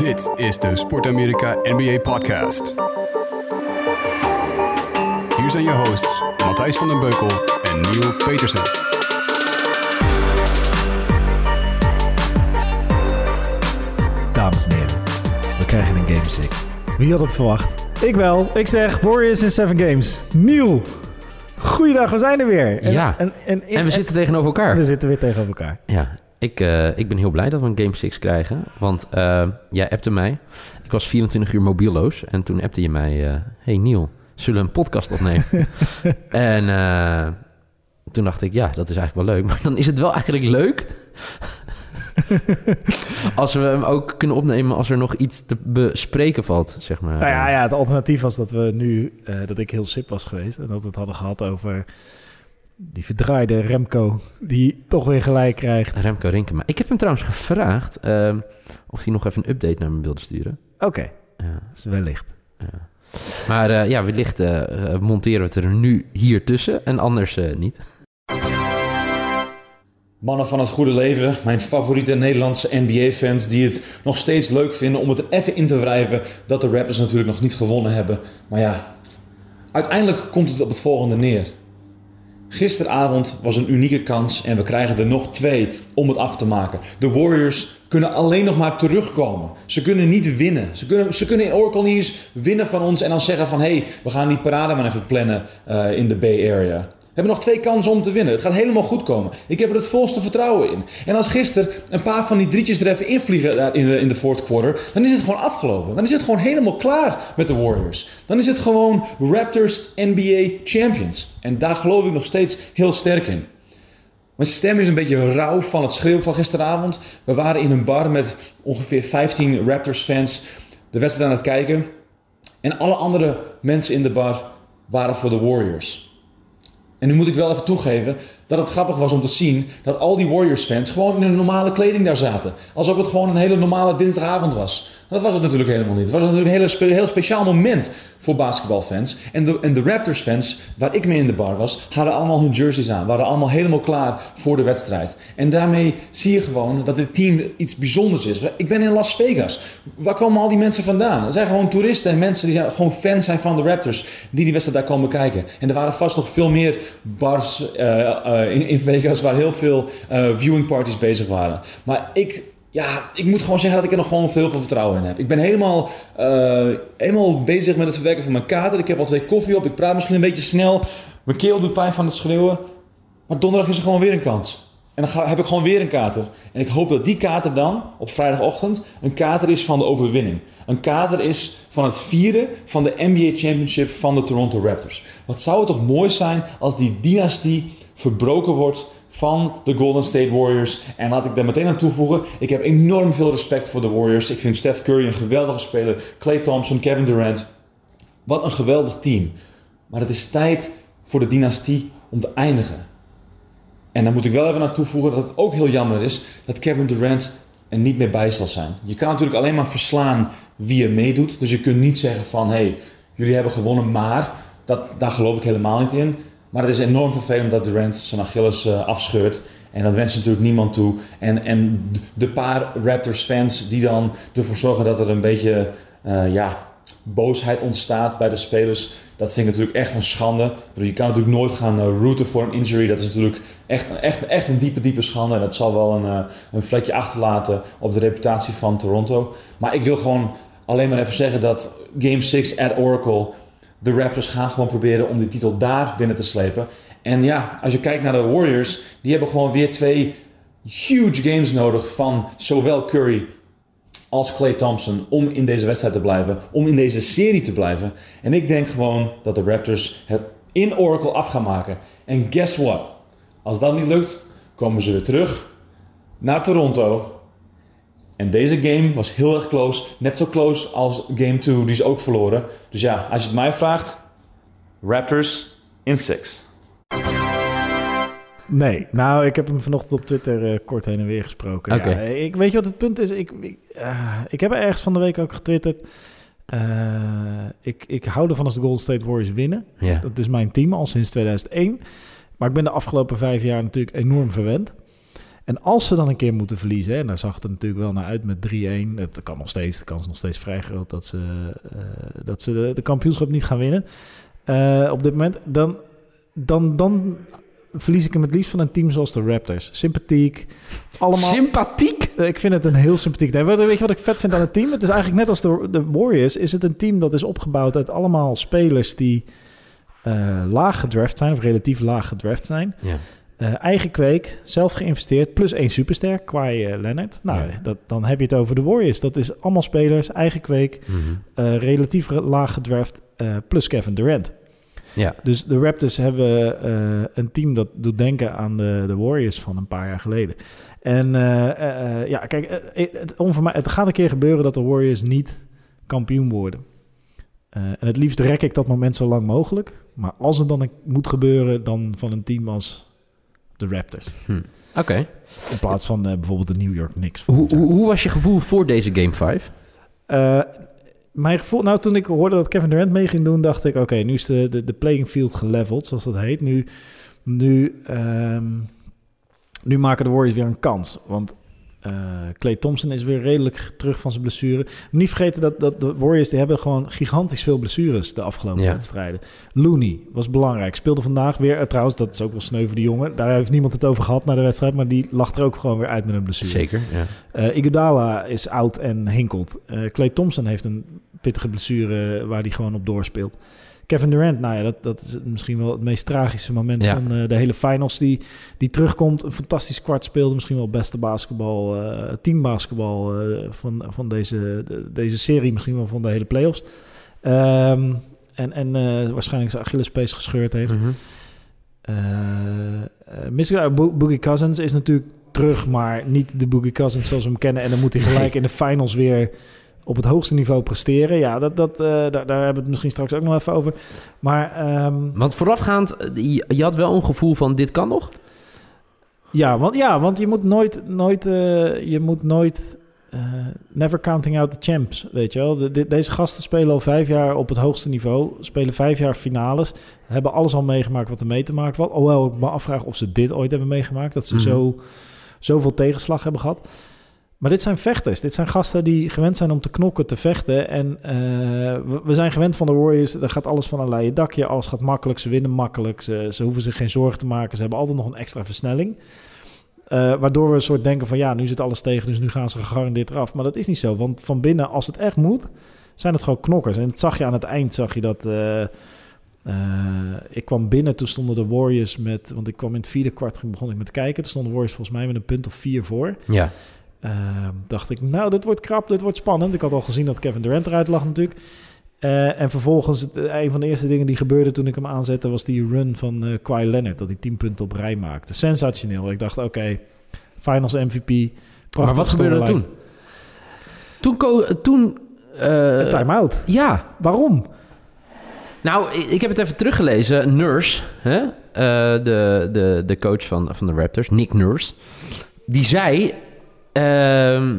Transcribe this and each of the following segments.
Dit is de Sport Amerika NBA Podcast. Hier zijn je hosts Matthijs van den Beukel en Neil Petersen. Dames en heren, we krijgen een Game 6. Wie had het verwacht? Ik wel. Ik zeg Warriors in 7 games. Nieuw. Goeiedag, we zijn er weer. En, Ja. En, en, En we zitten tegenover elkaar. we zitten weer tegenover elkaar. Ja, ik, eh, ik ben heel blij dat we een Game 6 krijgen. Want eh, jij appte mij. Ik was 24 uur mobieloos. En toen appte je mij... eh, hey Niel, zullen we een podcast opnemen? en toen dacht ik, ja, dat is eigenlijk wel leuk. Maar dan is het wel eigenlijk leuk... als we hem ook kunnen opnemen als er nog iets te bespreken valt, zeg maar. Nou ja, ja, het alternatief was dat we nu, dat ik heel sip was geweest. En dat we het hadden gehad over die verdraaide Remco, die toch weer gelijk krijgt. Remco Rinkema. Ik heb hem trouwens gevraagd eh, of hij nog even een update naar me wilde sturen. Oké, Ja. is wellicht. Maar eh, ja, wellicht eh, eh, monteren we het er nu hier tussen en anders eh, niet. Mannen van het goede leven, mijn favoriete Nederlandse NBA-fans die het nog steeds leuk vinden om het er even in te wrijven dat de Raptors natuurlijk nog niet gewonnen hebben. Maar ja, uiteindelijk komt het op het volgende neer. Gisteravond was een unieke kans en we krijgen er nog twee om het af te maken. De Warriors kunnen alleen nog maar terugkomen. Ze kunnen niet winnen. Ze kunnen, ze kunnen in Oracle niet eens winnen van ons en dan zeggen van... hé, hey, we gaan die parade maar even plannen eh, in de Bay Area. Hebben nog twee kansen om te winnen. Het gaat helemaal goed komen. Ik heb er het volste vertrouwen in. En als gisteren een paar van die drietjes er even invliegen daar in de, in de fourth quarter... dan is het gewoon afgelopen. Dan is het gewoon helemaal klaar met de Warriors. Dan is het gewoon Raptors NBA Champions. En daar geloof ik nog steeds heel sterk in. Mijn stem is een beetje rauw van het schreeuwen van gisteravond. We waren in een bar met ongeveer 15 Raptors-fans de wedstrijd aan het kijken. En alle andere mensen in de bar waren voor de Warriors. En nu moet ik wel even toegeven dat het grappig was om te zien dat al die Warriors-fans gewoon in hun normale kleding daar zaten. Alsof het gewoon een hele normale dinsdagavond was. Dat was het natuurlijk helemaal niet. Het was natuurlijk een hele heel speciaal moment voor basketbalfans. En de, en de Raptors-fans, waar ik mee in de bar was, hadden allemaal hun jerseys aan. Waren allemaal helemaal klaar voor de wedstrijd. En daarmee zie je gewoon dat dit team iets bijzonders is. Ik ben in Las Vegas. Waar komen al die mensen vandaan? Er zijn gewoon toeristen en mensen die gewoon fans zijn van de Raptors. Die die wedstrijd daar komen kijken. En er waren vast nog veel meer bars eh, eh, in, Vegas waar heel veel eh, viewing parties bezig waren. Maar ik ja, ik moet gewoon zeggen dat ik er nog gewoon veel veel vertrouwen in heb. Ik ben helemaal, eh, helemaal bezig met het verwerken van mijn kater. Ik heb al twee koffie op. Ik praat misschien een beetje snel. Mijn keel doet pijn van het schreeuwen. Maar donderdag is er gewoon weer een kans. En dan heb ik gewoon weer een kater. En ik hoop dat die kater dan, op vrijdagochtend, een kater is van de overwinning. Een kater is van het vieren van de NBA Championship van de Toronto Raptors. Wat zou het toch mooi zijn als die dynastie verbroken wordt van de Golden State Warriors. En laat ik daar meteen aan toevoegen, ik heb enorm veel respect voor de Warriors. Ik vind Steph Curry een geweldige speler. Klay Thompson, Kevin Durant. Wat een geweldig team. Maar het is tijd voor de dynastie om te eindigen. En dan moet ik wel even aan toevoegen dat het ook heel jammer is dat Kevin Durant er niet meer bij zal zijn. Je kan natuurlijk alleen maar verslaan wie er meedoet. Dus je kunt niet zeggen van hé, hey, jullie hebben gewonnen, maar dat, daar geloof ik helemaal niet in. Maar het is enorm vervelend dat Durant zijn Achilles eh, afscheurt. En dat wenst natuurlijk niemand toe. En, en de paar Raptors fans die dan ervoor zorgen dat er een beetje eh, ja, boosheid ontstaat bij de spelers. Dat vind ik natuurlijk echt een schande. Je kan natuurlijk nooit gaan uh, rooten voor een injury. Dat is natuurlijk echt, echt, echt een diepe, diepe schande. En dat zal wel een, een vlekje achterlaten op de reputatie van Toronto. Maar ik wil gewoon alleen maar even zeggen dat Game 6 at Oracle... De Raptors gaan gewoon proberen om die titel daar binnen te slepen. En ja, als je kijkt naar de Warriors... Die hebben gewoon weer twee huge games nodig van zowel Curry als Clay Thompson om in deze wedstrijd te blijven, om in deze serie te blijven. En ik denk gewoon dat de Raptors het in Oracle af gaan maken. En guess what? Als dat niet lukt, komen ze weer terug naar Toronto. En deze game was heel erg close. Net zo close als game 2, die is ook verloren. Dus ja, als je het mij vraagt, Raptors in 6. Nee, nou, ik heb hem vanochtend op Twitter eh, kort heen en weer gesproken. Ja, ik weet je wat het punt is? Ik, ik, eh, ik heb er ergens van de week ook getwitterd. Eh, ik, ik hou ervan als de Golden State Warriors winnen. Dat is mijn team al sinds 2001. Maar ik ben de afgelopen vijf jaar natuurlijk enorm verwend. En als ze dan een keer moeten verliezen, en daar zag het er natuurlijk wel naar uit met 3-1. Het kan nog steeds, de kans is nog steeds vrij groot dat ze, eh, dat ze de, de kampioenschap niet gaan winnen. eh, op dit moment, dan, dan, dan verlies ik hem het liefst van een team zoals de Raptors. Sympathiek, allemaal... Sympathiek? Eh, Ik vind het een heel sympathiek team. Weet weet je wat ik vet vind aan het team? Het is eigenlijk net als de, de Warriors. Is het een team dat is opgebouwd uit allemaal spelers die laag gedraft zijn, of relatief laag gedraft zijn. Ja. Eh, eigen kweek, zelf geïnvesteerd, plus één superster, Kawhi eh, Leonard. Nou, Ja. dat, dan heb je het over de Warriors. Dat is allemaal spelers, eigen kweek, Mhm. eh, relatief re- laag gedraft, plus Kevin Durant. Ja. Dus de Raptors hebben een team dat doet denken aan de, de Warriors van een paar jaar geleden. En ja, kijk, het, het gaat een keer gebeuren dat de Warriors niet kampioen worden. En het liefst rek ik dat moment zo lang mogelijk. Maar als het dan moet gebeuren, dan van een team als de Raptors. Oké. In plaats van eh, bijvoorbeeld de New York Knicks. Hoe, hoe, hoe was je gevoel voor deze Game 5? Eh, mijn gevoel, nou toen ik hoorde dat Kevin Durant mee ging doen, dacht ik, oké, nu is de, de, de playing field geleveld, zoals dat heet. Nu, nu, ehm, nu maken de Warriors weer een kans, want eh Clay Thompson is weer redelijk terug van zijn blessure. Moet niet vergeten dat, dat de Warriors die hebben gewoon gigantisch veel blessures de afgelopen Ja. wedstrijden. Looney was belangrijk, speelde vandaag weer. eh, trouwens, dat is ook wel sneu voor die jongen. Daar heeft niemand het over gehad na de wedstrijd, maar die lag er ook gewoon weer uit met een blessure. Zeker, ja. Eh Iguodala is oud en hinkelt. Clay Thompson heeft een pittige blessure waar hij gewoon op doorspeelt. Kevin Durant, nou ja, dat, dat is misschien wel het meest tragische moment Ja. van eh, de hele finals. Die, die terugkomt, een fantastisch kwart speelde. Misschien wel het beste basketbal, eh teambasketbal eh, van, van deze, de- deze serie. Misschien wel van de hele playoffs. Ehm, en en waarschijnlijk zijn Achillespees gescheurd heeft. Bo- Boogie Cousins is natuurlijk terug, maar niet de Boogie Cousins zoals we hem kennen. En dan moet hij gelijk in de finals weer op het hoogste niveau presteren. Ja, dat, dat, eh, daar, daar hebben we het misschien straks ook nog even over. Maar ehm, Want voorafgaand, je, had wel een gevoel van dit kan nog? ja, want, ja, want je moet nooit, nooit, eh, je moet nooit, eh, never counting out the champs, weet je wel. De- de- deze gasten spelen al vijf jaar op het hoogste niveau, spelen vijf jaar finales, hebben alles al meegemaakt wat er mee te maken valt. Alhoewel ik me afvraag of ze dit ooit hebben meegemaakt, dat ze Mhm. zo, zoveel tegenslag hebben gehad. Maar dit zijn vechters. Dit zijn gasten die gewend zijn om te knokken, te vechten. En eh, we, zijn gewend van de Warriors. Er gaat alles van een leien dakje. Alles gaat makkelijk. Ze winnen makkelijk. Ze, hoeven zich geen zorgen te maken. Ze hebben altijd nog een extra versnelling. Eh, waardoor we een soort denken van ja, nu zit alles tegen. Dus nu gaan ze gegarandeerd eraf. Maar dat is niet zo. Want van binnen, als het echt moet, zijn het gewoon knokkers. En dat zag je aan het eind. Zag je dat... eh, ik kwam binnen, toen stonden de Warriors met... Want ik kwam in het vierde kwart, begon ik met kijken. Toen stonden de Warriors volgens mij met een punt of vier voor. Ja. Ehm, dacht ik, nou, dit wordt krap, dit wordt spannend. Ik had al gezien dat Kevin Durant eruit lag natuurlijk. Eh, en vervolgens, het, eh, een van de eerste dingen die gebeurde toen ik hem aanzette... was die run van eh Kawhi Leonard, dat hij 10 punten op rij maakte. Sensationeel. Ik dacht, oké, finals MVP. Maar wat gebeurde er toen? Toen... toen Een time-out. ja, Waarom? Nou, ik- heb het even teruggelezen. Nurse, hè? De, de, de coach van, van de Raptors, Nick Nurse, die zei: ehm,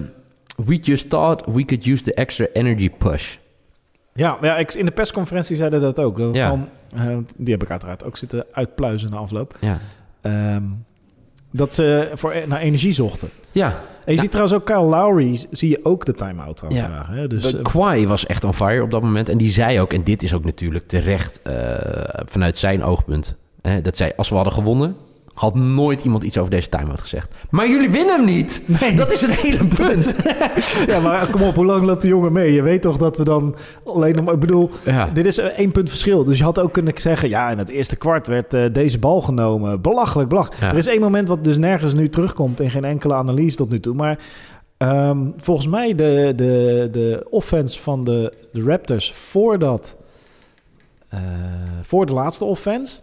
We just thought we could use the extra energy push. Ja, maar ja ik, in de persconferentie zeiden dat ook. Dat Ja. gewoon, eh, die heb ik uiteraard ook zitten uitpluizen na afloop. Ja. Ehm, dat ze voor, naar energie zochten. Ja, En je Ja. ziet trouwens ook Kyle Lowry, zie je ook de time-out Ja. aanvragen. Hè? Dus, de eh, Kawhi was echt on fire op dat moment. En die zei ook, en dit is ook natuurlijk terecht eh, vanuit zijn oogpunt. Hè, dat zei, als we hadden gewonnen, had nooit iemand iets over deze time-out gezegd. Maar jullie winnen hem niet! Nee. Dat is het hele punt. ja, maar kom op, hoe lang loopt de jongen mee? Je weet toch dat we dan alleen nog... Ik bedoel, Ja. dit is eh, één punt verschil. Dus je had ook kunnen zeggen... Ja, in het eerste kwart werd eh, deze bal genomen. Belachelijk, belachelijk. Ja. Er is één moment wat dus nergens nu terugkomt... in geen enkele analyse tot nu toe. Maar ehm, volgens mij de, de, de offense van de, de Raptors... voordat... eh, voor de laatste offense...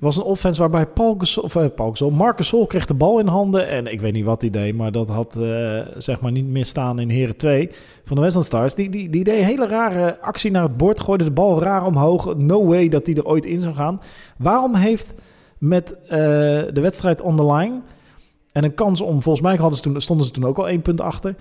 was een offense waarbij Paul of, eh, Paul Gasol, kreeg de bal in handen. En ik weet niet wat hij deed, maar dat had eh, zeg maar niet meer staan in Heren 2 van de Westland Stars. Die, die, die deed een hele rare actie naar het bord, gooide de bal raar omhoog. No way dat hij er ooit in zou gaan. Waarom heeft met eh, de wedstrijd on the line en een kans om, volgens mij hadden ze toen, stonden ze toen ook al één punt achter.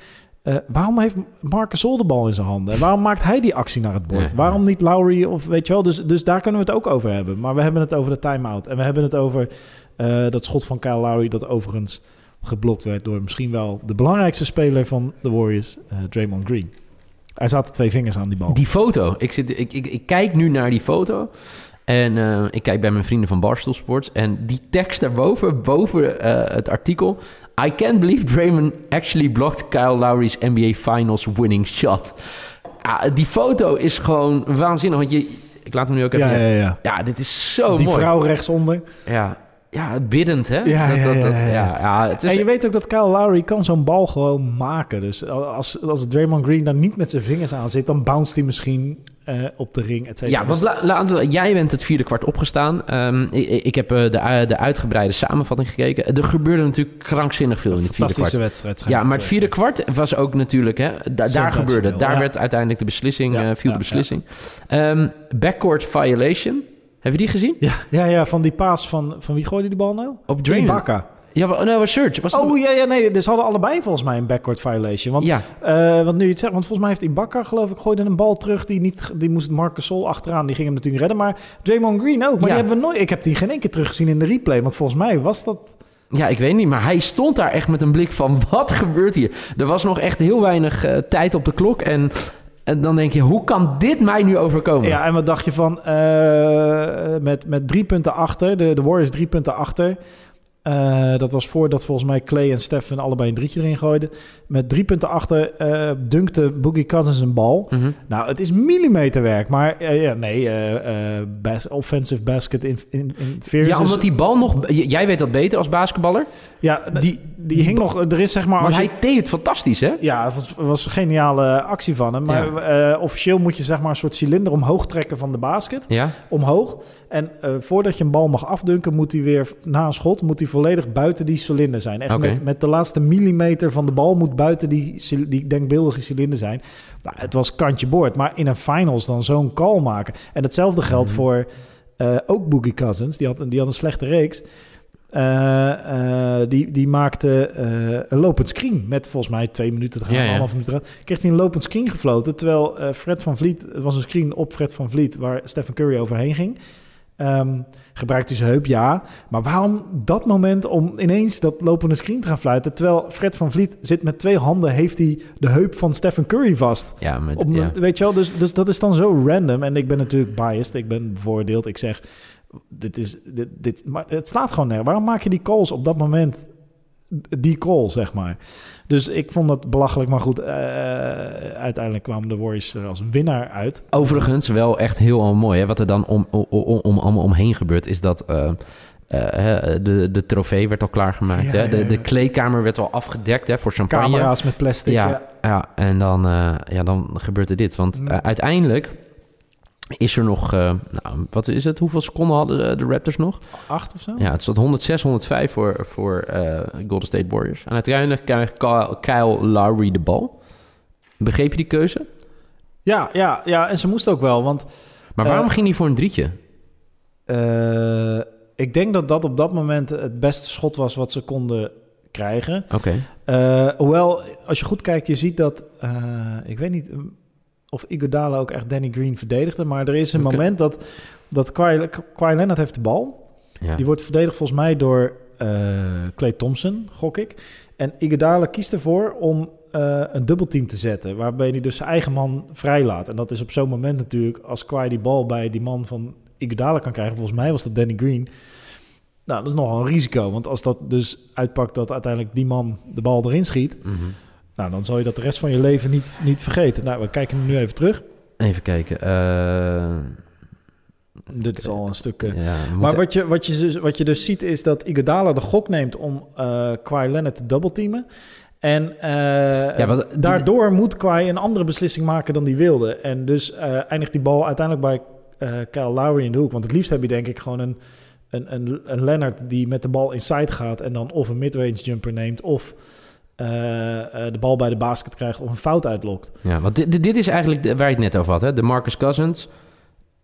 Eh, waarom heeft Marc Gasol de bal in zijn handen? En waarom maakt hij die actie naar het bord? Ja. Waarom niet Lowry of weet je wel? Dus, dus daar kunnen we het ook over hebben. Maar we hebben het over de time-out. En we hebben het over eh, dat schot van Kyle Lowry... dat overigens geblokt werd door misschien wel de belangrijkste speler van de Warriors, eh, Draymond Green. Hij zat twee vingers aan die bal. Die foto. Ik, zit, ik, ik, ik kijk nu naar die foto. En ik kijk bij mijn vrienden van Barstool Sports. En die tekst daarboven, boven het artikel. I can't believe Draymond actually blocked Kyle Lowry's NBA Finals winning shot. Ja, die foto is gewoon waanzinnig. Want je, ik laat hem nu ook even... ja, ja, ja. Ja, dit is zo Die mooi. vrouw rechtsonder. Ja, ja, biddend, hè? Ja, dat, ja, dat, dat, ja, ja. ja, ja, het is, En je weet ook dat Kyle Lowry kan zo'n bal gewoon maken. Dus als, als Draymond Green daar niet met zijn vingers aan zit... dan bounce hij misschien eh, op de ring, et cetera. Ja, want Dus- la- la- jij bent het vierde kwart opgestaan. Ehm, ik, ik heb eh, de, de uitgebreide samenvatting gekeken. Er gebeurde natuurlijk krankzinnig veel in het vierde kwart. Fantastische wedstrijd. Ja, maar het vierde kwart was ook natuurlijk... Hè, da- daar gebeurde. Daar ja. werd uiteindelijk de beslissing, Ja, eh, viel ja, de beslissing. Ehm, backcourt violation. Heb je die gezien? Ja, ja, ja, van die paas van... Van wie gooide die bal nou? Op Draymond. Ibaka. Ja, wa- nee, was Search. Was het- Oh ja, ja, nee. Dus hadden allebei volgens mij een backcourt violation. Want, ja, eh, want nu je het zegt, want volgens mij heeft Ibaka, geloof ik, gooide een bal terug. Die, niet, die moest Marcus Sol achteraan. Die ging hem natuurlijk redden. Maar Draymond Green ook. Maar Ja. die hebben we nooit. Ik heb die geen keer teruggezien in de replay. Want volgens mij was dat. Ja, ik weet niet, maar hij stond daar echt met een blik van... wat gebeurt hier? Er was nog echt heel weinig eh, tijd op de klok. En, en dan denk je, hoe kan dit mij nu overkomen? Ja, en wat dacht je van eh, met, met drie punten achter, de, de Warriors drie punten achter. Eh, dat was voordat volgens mij Clay en Stephen allebei een drietje erin gooiden. Met drie punten achter eh dunkte Boogie Cousins een bal. Mhm. Nou, het is millimeterwerk, maar eh, ja, nee, bas- offensive basket in, in, in Ja, omdat die bal nog... Jij weet dat beter als basketballer. Ja, die, die, die hing nog... Er is zeg maar... Maar hij deed het fantastisch, hè? Ja, het was, was een geniale actie van hem. Maar officieel moet je zeg maar een soort cilinder omhoog trekken van de basket. Ja. Omhoog. En voordat je een bal mag afdunken, moet hij weer na een schot moet hij volledig buiten die cilinder zijn. Echt met, met de laatste millimeter van de bal moet buiten die, die denkbeeldige cilinder zijn. Nou, het was kantje boord. Maar in een finals dan zo'n call maken. En hetzelfde geldt Mhm. voor eh, ook Boogie Cousins. Die had, een- die had een slechte reeks. Eh, eh, die, die maakte een lopend screen met volgens mij twee minuten te gaan, Ja, ja. anderhalf minuut te gaan. Kreeg hij een lopend screen gefloten, terwijl Fred van Vliet, het was een screen op Fred van Vliet waar Stephen Curry overheen ging. Ehm gebruikt hij zijn heup, ja. Maar waarom dat moment om ineens dat lopende screen te gaan fluiten, terwijl Fred van Vliet zit met twee handen, heeft hij de heup van Stephen Curry vast. Ja, met, Op, ja. Weet je wel, dus, dus dat is dan zo random. En ik ben natuurlijk biased, ik ben bevoordeeld. Ik zeg, dit is, dit, dit, maar het slaat gewoon neer. Waarom maak je die calls op dat moment? Die call, zeg maar. Dus ik vond dat belachelijk, maar goed. eh, uiteindelijk kwamen de Warriors er als winnaar uit. Overigens wel echt heel mooi. Hè? Wat er dan om, om, om, omheen gebeurt, is dat... eh, eh, de, de trofee werd al klaargemaakt. Ja, hè? De, de kleedkamer werd al afgedekt hè, voor champagne. Camera's met plastic. Ja, ja. ja, en dan, ja, dan gebeurt er dit. Want Mm. uiteindelijk is er nog... eh, nou, wat is het? Hoeveel seconden hadden de, de Raptors nog? Acht of zo? Ja, het stond 106, 105 voor, voor eh, Golden State Warriors. En uiteindelijk krijgt Kyle, Kyle Lowry de bal. Begreep je die keuze? ja, ja, ja. En ze moest ook wel, want Maar Eh, waarom ging hij voor een drietje? eh, ik denk dat dat op dat moment het beste schot was wat ze konden krijgen. Oké. Eh, hoewel, als je goed kijkt, je ziet dat... eh, ik weet niet of Iguodala ook echt Danny Green verdedigde... maar er is een moment dat, dat Kawhi, Kawhi Leonard heeft de bal. Ja. Die wordt verdedigd volgens mij door eh Clay Thompson, gok ik. En Iguodala kiest ervoor om eh, een dubbelteam te zetten... waarbij hij dus zijn eigen man vrijlaat. En dat is op zo'n moment natuurlijk... als Kawhi die bal bij die man van Iguodala kan krijgen... volgens mij was dat Danny Green... Nou, dat is nogal een risico. Want als dat dus uitpakt dat uiteindelijk die man de bal erin schiet... Mhm. Nou, dan zal je dat de rest van je leven niet, niet vergeten. Nou, we kijken nu even terug. Even kijken. eh, Dit is al een stuk... eh, ja, Maar wat je, wat, je, dus- wat je dus ziet is dat Iguodala de gok neemt om eh Kawhi Leonard te doubleteamen. En eh, wat- die- daardoor moet Kawhi een andere beslissing maken dan die wilde. En dus eindigt die bal uiteindelijk bij eh Kyle Lowry in de hoek. Want het liefst heb je denk ik gewoon een, een, een, een Leonard die met de bal inside gaat... en dan of een midrange jumper neemt of eh, eh, de bal bij de basket krijgt of een fout uitlokt. Ja, want dit, dit- is eigenlijk de- waar je het net over had. Hè? De Marcus Cousins.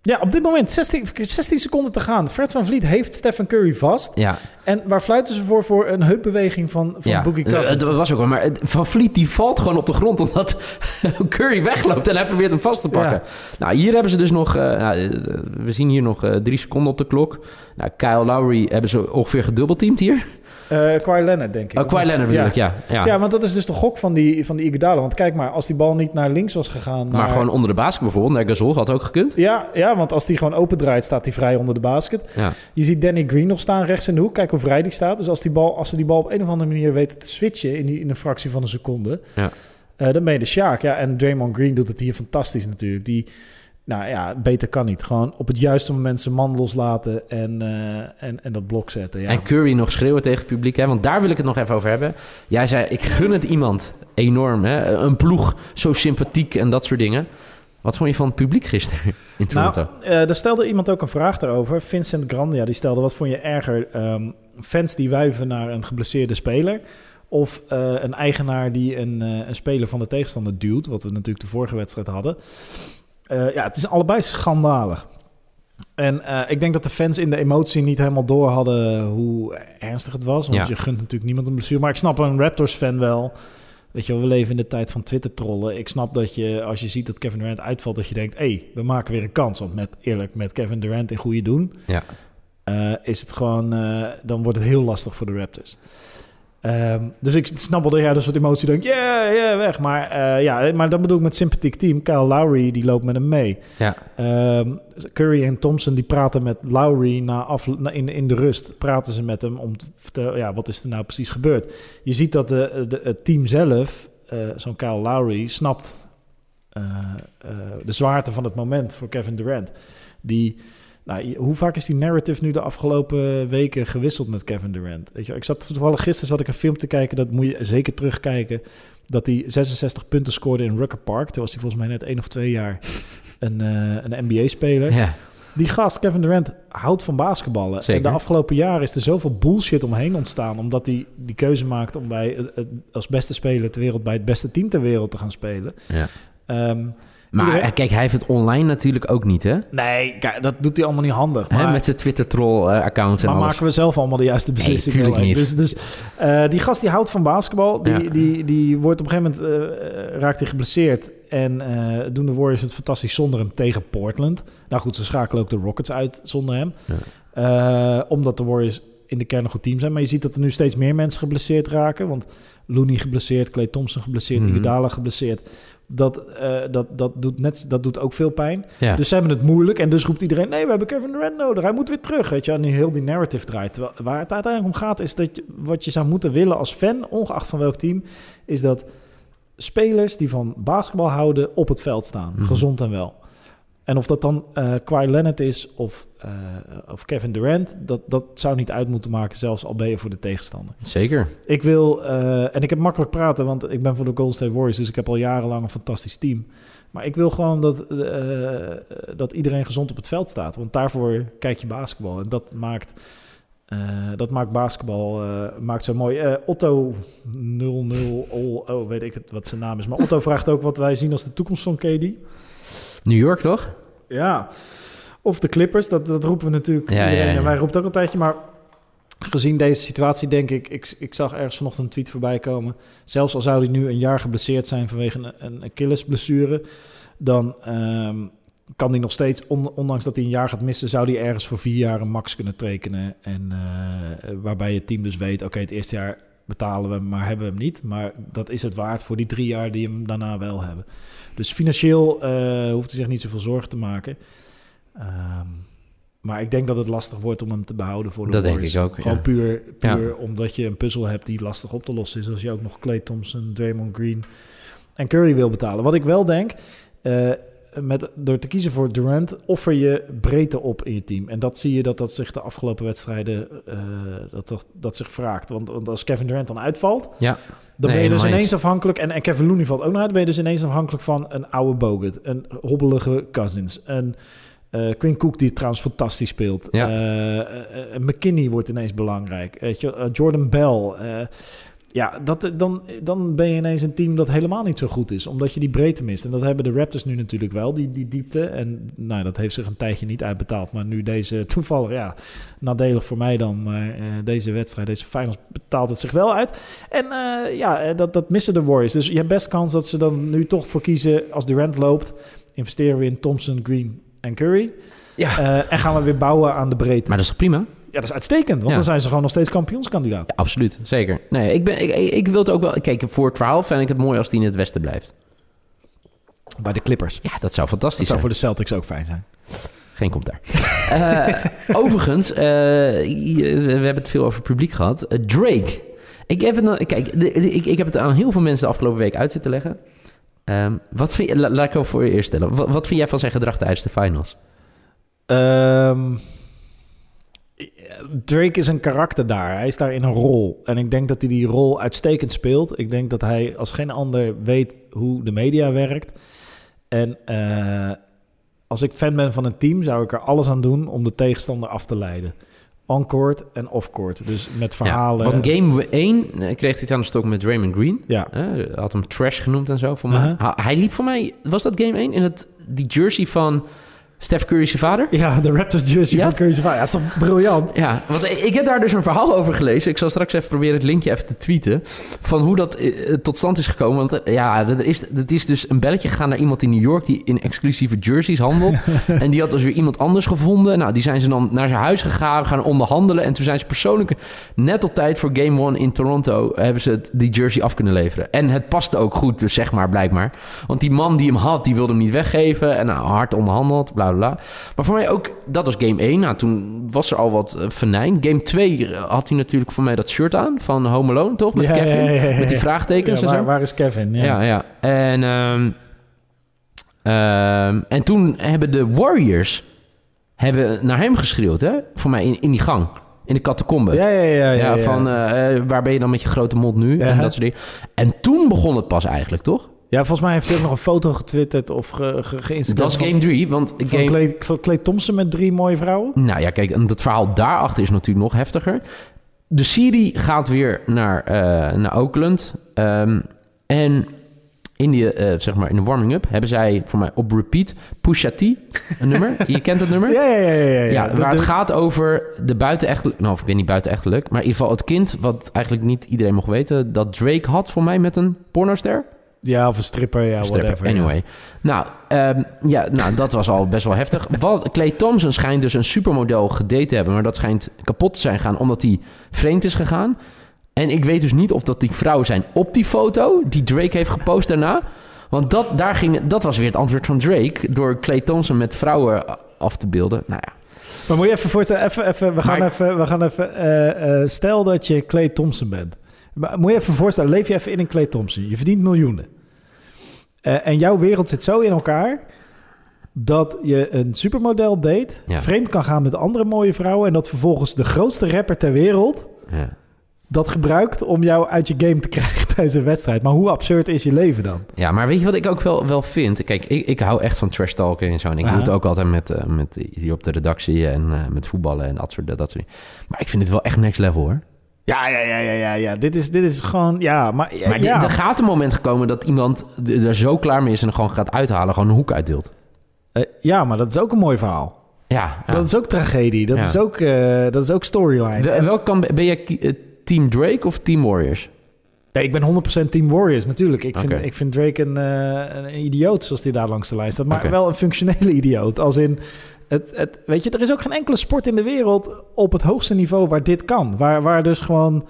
Ja, op dit moment 16, 16 seconden te gaan. Fred van Vliet heeft Stephen Curry vast. Ja, En waar fluiten ze voor? Voor een heupbeweging van, van ja. Boogie Eh, Cousins. dat was ook wel. Maar Van Vliet die valt gewoon op de grond omdat Curry wegloopt en hij probeert hem vast te pakken. Nou, hier hebben ze dus nog... nou, we zien hier nog drie seconden op de klok. Nou, Kyle Lowry hebben ze ongeveer gedubbelteamd hier. Kawhi Leonard, denk ik. Oh, Kawhi Leonard bedoel ik, ja. ja. Ja. want dat is dus de gok van die, van die Iguodala. Want kijk maar, als die bal niet naar links was gegaan... maar naar- gewoon onder de basket bijvoorbeeld. Naar Gasol had ook gekund. Ja, ja, want als die gewoon open draait, staat hij vrij onder de basket. Ja. Je ziet Danny Green nog staan rechts in de hoek. Kijk hoe vrij die staat. Dus als, die bal, als ze die bal op een of andere manier weten te switchen in, die, in een fractie van een seconde, Ja. eh, dan ben je de Sjaak. Ja, en Draymond Green doet het hier fantastisch natuurlijk. Die, nou ja, beter kan niet. Gewoon op het juiste moment zijn man loslaten en, eh, en, en dat blok zetten. Ja. En Curry nog schreeuwen tegen het publiek, hè? want daar wil ik het nog even over hebben. Jij zei, ik gun het iemand enorm, hè? een ploeg zo sympathiek en dat soort dingen. Wat vond je van het publiek gisteren in Toronto? Nou, eh, er stelde iemand ook een vraag daarover. Vincent Grandia, die stelde... wat vond je erger? ehm, fans die wuiven naar een geblesseerde speler... of eh, een eigenaar die een, een speler van de tegenstander duwt... wat we natuurlijk de vorige wedstrijd hadden. Eh, ja, het is allebei schandalig. En eh, ik denk dat de fans in de emotie niet helemaal door hadden hoe ernstig het was. Want Ja. je gunt natuurlijk niemand een blessure. Maar ik snap een Raptors-fan wel... Weet je wel, we leven in de tijd van Twitter-trollen. Ik snap dat je, als je ziet dat Kevin Durant uitvalt, dat je denkt... hé, hey, we maken weer een kans. Want met, eerlijk, met Kevin Durant in goede doen... Ja. eh, is het gewoon... dan wordt het heel lastig voor de Raptors. Ehm, dus ik snap wel dat jij dus wat emotie denkt... ja, ja, weg. Maar, eh, ja, maar dan bedoel ik met sympathiek team. Kyle Lowry, die loopt met hem mee. Ja. Ehm, Curry en Thompson die praten met Lowry na af, na- in, in de rust. Praten ze met hem om te vertellen, ja, wat is er nou precies gebeurd. Je ziet dat de, de, het team zelf, eh, zo'n Kyle Lowry, snapt eh, de zwaarte van het moment voor Kevin Durant. Die, nou, hoe vaak is die narrative nu de afgelopen weken gewisseld met Kevin Durant? Weet je, ik zat toevallig gisteren zat ik een film te kijken, dat moet je zeker terugkijken. Dat hij 66 punten scoorde in Rucker Park. Toen was hij volgens mij net één of twee jaar een, eh, een NBA-speler. ja. Die gast, Kevin Durant, houdt van basketballen. Zeker. En de afgelopen jaren is er zoveel bullshit omheen ontstaan. Omdat hij die keuze maakt om bij, eh, eh, als beste speler ter wereld bij het beste team ter wereld te gaan spelen. Ja. Ehm, Maar Iedereen- eh, kijk, hij heeft het online natuurlijk ook niet, hè? nee, kijk, dat doet hij allemaal niet handig. Hè, Maar, met zijn Twitter-troll-accounts en maar alles. maken we zelf allemaal de juiste beslissingen? tuurlijk wel, hè? niet. Dus, dus eh, die gast die houdt van basketbal. Die, Ja. die, die wordt op een gegeven moment eh, raakt hij geblesseerd. En eh, doen de Warriors het fantastisch zonder hem tegen Portland. Nou goed, ze schakelen ook de Rockets uit zonder hem. Eh, omdat de Warriors in de kern een goed team zijn. Maar je ziet dat er nu steeds meer mensen geblesseerd raken. Want Looney geblesseerd, Clay Thompson geblesseerd, Mhm. Iguodala geblesseerd. Dat, eh, dat, dat, doet net, dat doet ook veel pijn. Ja. Dus ze hebben het moeilijk. En dus roept iedereen, nee, we hebben Kevin Durant nodig. Hij moet weer terug, weet je. En nu heel die narrative draait. Terwijl, waar het uiteindelijk om gaat, is dat je, wat je zou moeten willen als fan, ongeacht van welk team, is dat spelers die van basketbal houden op het veld staan. Mhm. Gezond en wel. En of dat dan eh Kawhi Leonard is of, eh, of Kevin Durant, dat, dat zou niet uit moeten maken, zelfs al ben je voor de tegenstander. Zeker. Ik wil, eh, en ik heb makkelijk praten, want ik ben voor de Golden State Warriors, dus ik heb al jarenlang een fantastisch team. Maar ik wil gewoon dat, dat iedereen gezond op het veld staat, want daarvoor kijk je basketbal. En dat maakt, dat maakt basketbal maakt zo mooi. Otto 00, oh, oh, weet ik het wat zijn naam is. Maar Otto vraagt ook wat wij zien als de toekomst van KD. New York, toch? Ja, of de Clippers, dat, dat roepen we natuurlijk. Ja, iedereen. ja, ja. En wij roepen ook een tijdje, maar gezien deze situatie denk ik, ik, ik zag ergens vanochtend een tweet voorbij komen. Zelfs al zou hij nu een jaar geblesseerd zijn vanwege een, een Achillesblessure, dan ehm, kan hij nog steeds, on- ondanks dat hij een jaar gaat missen, zou hij ergens voor vier jaar een max kunnen tekenen. En eh, waarbij het team dus weet, oké, het eerste jaar betalen we hem, maar hebben we hem niet. Maar dat is het waard voor die drie jaar die hem daarna wel hebben. Dus financieel eh, hoeft hij zich niet zoveel zorgen te maken. Ehm, maar ik denk dat het lastig wordt om hem te behouden voor de Dat denk ik ook, Gewoon ja. puur, puur Ja. omdat je een puzzel hebt die lastig op te lossen is. Als je ook nog Clay Thompson, Draymond Green en Curry wil betalen. Wat ik wel denk, eh, met, door te kiezen voor Durant, offer je breedte op in je team. En dat zie je dat dat zich de afgelopen wedstrijden eh, dat, dat, dat zich vraagt. Want, want als Kevin Durant dan uitvalt, Ja. dan Nee, ben je dus ineens afhankelijk... En, en Kevin Looney valt ook nog uit. Dan ben je dus ineens afhankelijk van een oude Bogut. Een hobbelige Cousins. Een eh Quinn Cook die trouwens fantastisch speelt. Ja. Eh, McKinney wordt ineens belangrijk. Weet je, Jordan Bell. Eh, ja, dat, dan, dan ben je ineens een team dat helemaal niet zo goed is. Omdat je die breedte mist. En dat hebben de Raptors nu natuurlijk wel, die, die diepte. En nou, dat heeft zich een tijdje niet uitbetaald. Maar nu deze toevallig, ja, nadelig voor mij dan. Maar eh, deze wedstrijd, deze finals betaalt het zich wel uit. En eh, ja, eh, dat, dat missen de Warriors. Dus je hebt best kans dat ze dan nu toch voor kiezen als Durant loopt. Investeren we in Thompson, Green en Curry. Ja. Eh, en gaan we weer bouwen aan de breedte. Maar dat is toch prima? Ja, dat is uitstekend, want Ja. dan zijn ze gewoon nog steeds kampioenskandidaat. Ja, absoluut. Zeker. Nee, ik, ben, ik, ik, wil het ook wel... Kijk, voor het verhaal vind ik het mooi als die in het westen blijft. Bij de Clippers. Ja, dat zou Dat fantastisch zou zijn. voor de Celtics ook fijn zijn. Geen commentaar. Eh, overigens, eh, we hebben het veel over het publiek gehad. Eh, Drake. Ik heb, het, kijk, de- de- ik, ik heb het aan heel veel mensen de afgelopen week uit zitten leggen. Ehm, wat vind je, la- laat ik voor je eerst stellen. Wat, wat vind jij van zijn gedrag tijdens de finals? Ehm, Drake is een karakter daar. Hij is daar in een rol. En ik denk dat hij die rol uitstekend speelt. Ik denk dat hij als geen ander weet hoe de media werkt. En eh, als ik fan ben van een team, zou ik er alles aan doen om de tegenstander af te leiden. On-court en off-court. Dus met verhalen. Ja, van game 1 kreeg hij het aan de stok met Draymond Green. Ja. Eh, had hem trash genoemd en zo voor mij. Uh-huh. Hij liep voor mij, was dat game 1? In het, die jersey van Steph Curry's vader? Ja, de Raptors jersey Ja? van Curry Ja, dat is toch briljant? Ja, want ik heb daar dus een verhaal over gelezen. Ik zal straks even proberen het linkje even te tweeten. Van hoe dat eh, tot stand is gekomen. Want eh, ja, er is, het is dus een belletje gegaan naar iemand in New York die in exclusieve jerseys handelt. en die had dus weer iemand anders gevonden. Nou, die zijn ze dan naar zijn huis gegaan, gaan onderhandelen. En toen zijn ze persoonlijk net op tijd voor Game One in Toronto hebben ze het, die jersey af kunnen leveren. En het paste ook goed, dus zeg maar, blijkbaar. Want die man die hem had, die wilde hem niet weggeven. En nou, hard onderhandeld, bla bla. Maar voor mij ook, dat was game 1. Nou, toen was er al wat eh, venijn. Game 2 had hij natuurlijk voor mij dat shirt aan van Home Alone, toch? Met Ja, Kevin, ja, ja, ja, met die vraagtekens Ja, en waar, zo. waar is Kevin? Ja. Ja. En, ehm, ehm, en toen hebben de Warriors hebben naar hem geschreeuwd, hè? Voor mij in, in die gang, in de catacombe. Ja, ja, ja. ja, Ja, van eh, eh, waar ben je dan met je grote mond nu? Ja. En dat soort dingen. En toen begon het pas eigenlijk, toch? Ja, volgens mij heeft hij ook nog een foto getwitterd of ge, ge, geïnstagram Dat is game 3, want Van game... Clay, van Clay Thompson met drie mooie vrouwen? Nou ja, kijk, en het verhaal daarachter is natuurlijk nog heftiger. De serie gaat weer naar, eh, naar Oakland. Ehm, en in, die, eh, zeg maar in de warming-up hebben zij voor mij op repeat Pusha T, een nummer. Je kent dat nummer? Ja, ja, ja. ja, ja. Ja, waar het gaat over de buitenechtelijk... Nou, of ik weet niet buitenechtelijk... maar in ieder geval het kind, wat eigenlijk niet iedereen mocht weten... dat Drake had voor mij met een pornoster. Ja, of een stripper, ja, Stripper, whatever. ja. anyway. Nou, ehm, ja, nou, dat was al best wel heftig. Wat, Clay Thompson schijnt dus een supermodel gedate te hebben... maar dat schijnt kapot te zijn gaan omdat hij vreemd is gegaan. En ik weet dus niet of dat die vrouwen zijn op die foto... die Drake heeft gepost daarna... Want dat, daar ging, dat was weer het antwoord van Drake... door Clay Thompson met vrouwen af te beelden. Nou ja, Maar moet je even voorstellen, even, even, we gaan Maar- even, we gaan even eh, eh, stel dat je Clay Thompson bent. Maar moet je even voorstellen, leef je even in een Clay Thompson. Je verdient miljoenen. Eh, en jouw wereld zit zo in elkaar dat je een supermodel date, Ja. vreemd kan gaan met andere mooie vrouwen en dat vervolgens de grootste rapper ter wereld ja. dat gebruikt om jou uit je game te krijgen tijdens een wedstrijd. Maar hoe absurd is je leven dan? Ja, maar weet je wat ik ook wel, wel vind? Kijk, ik, ik hou echt van trash talken en zo. En ik doe het ook altijd met, eh, met hier op de redactie en eh, met voetballen en dat soort, dat soort dingen. Maar ik vind het wel echt next level hoor. Ja, ja, ja, ja, ja. ja. Dit, is, dit is gewoon, ja, maar, Maar die- ja. er gaat een moment gekomen dat iemand er zo klaar mee is en er gewoon gaat uithalen, gewoon een hoek uitdeelt. Eh, ja, maar dat is ook een mooi verhaal. Ja, ja. Dat is ook tragedie. Dat, is, ook, eh, dat is ook storyline. Wel- welk kan, ben je eh, Team Drake of Team Warriors? Ik ben 100% Team Warriors natuurlijk. Ik vind, ik vind Drake een, een idioot zoals hij daar langs de lijn staat. Maar wel een functionele idioot. Als in, het, het, weet je, er is ook geen enkele sport in de wereld op het hoogste niveau waar dit kan. Waar, waar dus gewoon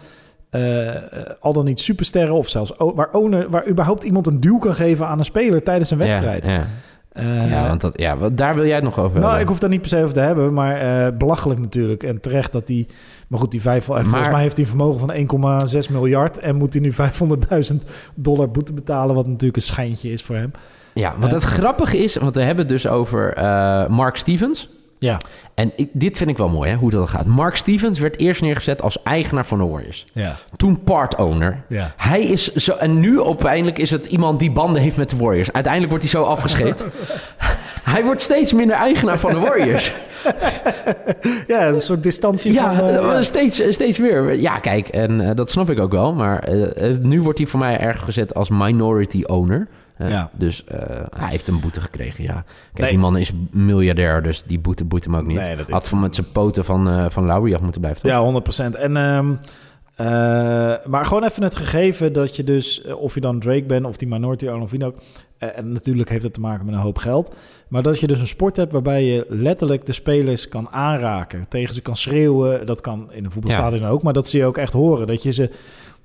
eh, al dan niet supersterren of zelfs waar, owner, waar überhaupt iemand een duw kan geven aan een speler tijdens een wedstrijd. Ja, ja. Eh, ja, want dat, ja, daar wil jij het nog over nou, hebben. ik hoef daar niet per se over te hebben, maar eh, belachelijk natuurlijk. En terecht dat hij... Maar goed, die vijf, volgens mij heeft hij een vermogen van 1,6 miljard... en moet hij nu 500.000 dollar boete betalen... wat natuurlijk een schijntje is voor hem. Ja, wat het grappige is, want we hebben het dus over eh, Mark Stevens. Ja, En ik, dit vind ik wel mooi, hè, hoe dat gaat. Mark Stevens werd eerst neergezet als eigenaar van de Warriors. ja, Toen part-owner. ja. Hij is zo... En nu uiteindelijk is het iemand die banden heeft met de Warriors. Uiteindelijk wordt hij zo afgescheept. hij wordt steeds minder eigenaar van de Warriors. Ja, een soort distantie ja, van... eh, eh, steeds, steeds weer. Ja, kijk, en dat snap ik ook wel. Maar nu wordt hij voor mij erg gezet als minority owner. Ja. Dus eh, hij heeft een boete gekregen, ja. Kijk, Nee. die man is miljardair, dus die boete boet hem ook niet. Nee, dat Had van met zijn poten van, eh van Lowry af moeten blijven, toch? Ja, 100%. En ehm, Eh, maar gewoon even het gegeven dat je dus, of je dan Drake bent of die Minority Arnold ook, eh, en natuurlijk heeft het te maken met een hoop geld, maar dat je dus een sport hebt waarbij je letterlijk de spelers kan aanraken, tegen ze kan schreeuwen, dat kan in een voetbalstadion ook, maar dat ze je ook echt horen, dat je ze,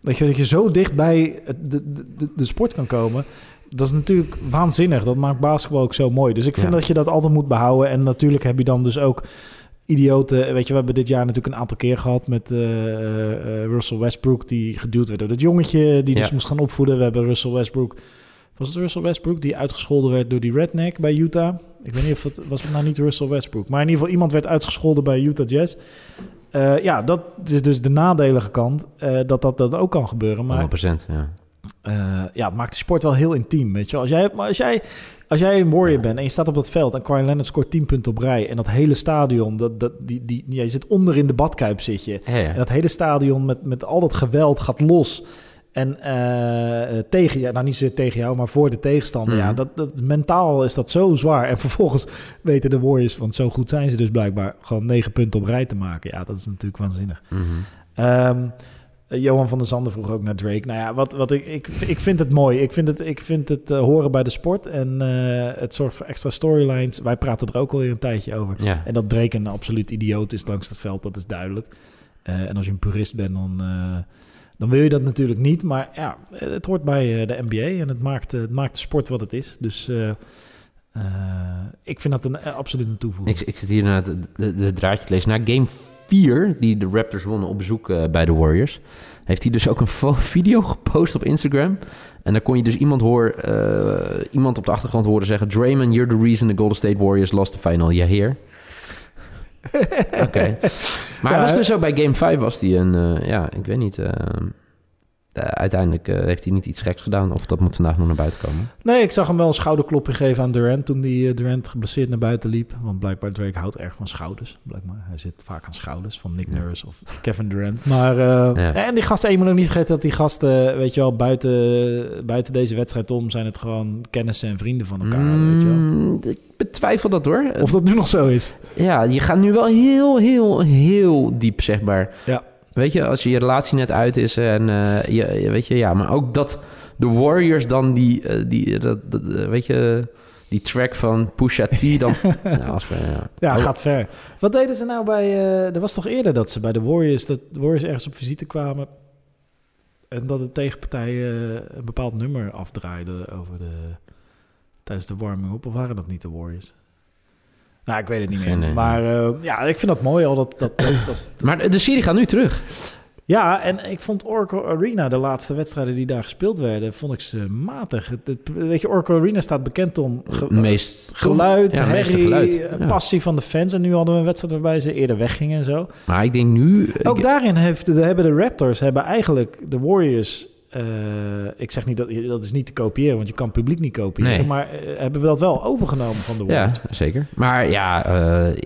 dat je, dat je zo dicht bij de, de, de sport kan komen. Dat is natuurlijk waanzinnig. Dat maakt basketbal ook zo mooi. Dus ik vind Ja. dat je dat altijd moet behouden. En natuurlijk heb je dan dus ook idioten. Weet je, we hebben dit jaar natuurlijk een aantal keer gehad met eh, eh, eh, Russell Westbrook, die geduwd werd door dat jongetje, die dus moest gaan opvoeden. We hebben Russell Westbrook. Was het Russell Westbrook die uitgescholden werd door die redneck bij Utah? Ik weet niet of het was het nou niet Russell Westbrook, maar in ieder geval iemand werd uitgescholden bij Utah Jazz. Ja, dat is dus de nadelige kant, dat, dat dat ook kan gebeuren. Maar 100%, ja. Eh, ja, het maakt de sport wel heel intiem, weet je wel. Als jij, maar als jij, als jij een warrior bent en je staat op dat veld en Kawhi Leonard scoort 10 punten op rij en dat hele stadion, dat, dat, die, die, jij zit onder in de badkuip zit je. Ja, ja. En dat hele stadion met, met al dat geweld gaat los. En eh, eh, tegen jou, nou niet zozeer tegen jou, maar voor de tegenstander. Mhm. Ja, dat, dat, mentaal is dat zo zwaar. En vervolgens weten de Warriors, want zo goed zijn ze dus blijkbaar, gewoon negen punten op rij te maken. Ja, dat is natuurlijk waanzinnig. Mhm. Ehm, eh, Johan van der Zanden vroeg ook naar Drake. Nou ja, wat, wat ik, ik, ik vind het mooi. Ik vind het, ik vind het eh, horen bij de sport. En eh, het zorgt voor extra storylines. Wij praten er ook alweer een tijdje over. Ja. En dat Drake een absoluut idioot is langs het veld, dat is duidelijk. Eh, en als je een purist bent, dan, eh, dan wil je dat natuurlijk niet. Maar ja, eh, het hoort bij eh, de NBA en het maakt, eh, het maakt de sport wat het is. Dus eh, eh, ik vind dat een, eh, absoluut een toevoeging. Ik, ik zit hier naar het de, de draadje te lezen. Na game 4, die de Raptors wonnen op bezoek eh, bij de Warriors, heeft hij dus ook een video gepost op Instagram. En dan kon je dus iemand, hoor, eh, iemand op de achtergrond horen zeggen... Draymond, you're the reason the Golden State Warriors lost the final. Yeah, here. Oké. Maar hij Ja, was dus ook bij game 5 was hij een... eh, ja, ik weet niet... eh, uiteindelijk eh, heeft hij niet iets geks gedaan. Of dat moet vandaag nog naar buiten komen. Nee, ik zag hem wel een schouderklopje geven aan Durant toen die eh, Durant geblesseerd naar buiten liep. Want blijkbaar Drake houdt erg van schouders. Blijkbaar. Hij zit vaak aan schouders van Nick Ja. Nurse of Kevin Durant. Maar, Ja. En die gasten, je moet ook niet vergeten dat die gasten, weet je wel, buiten, buiten deze wedstrijd om zijn het gewoon kennissen en vrienden van elkaar. weet je wel. Mm, ik betwijfel dat hoor. Of dat nu nog zo is. Ja, je gaat nu wel heel, heel, heel diep, zeg maar. Ja. Weet je, als je je relatie net uit is en eh, je, je- weet je, ja, maar ook dat de Warriors dan die, eh, die dat, dat, eh, weet je, die track van Pusha T dan, nou, als we, ja. Ja, Oh, gaat ver. Wat deden ze nou bij... eh er was toch eerder dat ze bij de Warriors... dat de Warriors ergens op visite kwamen... en dat de tegenpartij eh, een bepaald nummer afdraaide over de... tijdens de warming-up. Of waren dat niet de Warriors? Nou, ik weet het niet meer. Maar eh, ja, ik vind dat mooi al. Dat, dat, dat, Maar de serie gaat nu terug. ja, en ik vond Oracle Arena, de laatste wedstrijden die daar gespeeld werden... vond ik ze matig. Het, het- weet je, Oracle Arena staat bekend om... ge- meest Geluid, Ja, meeste herrie, geluid. eh, Ja. passie van de fans. En nu hadden we een wedstrijd waarbij ze eerder weggingen en zo. Maar ik denk nu, Ook ik- daarin heeft, de, hebben de Raptors hebben eigenlijk de Warriors. Eh, ik zeg niet dat dat is niet te kopiëren, want je kan publiek niet kopiëren. Nee. Maar eh, hebben we dat wel overgenomen van de ja, Warriors? zeker. Maar ja, eh,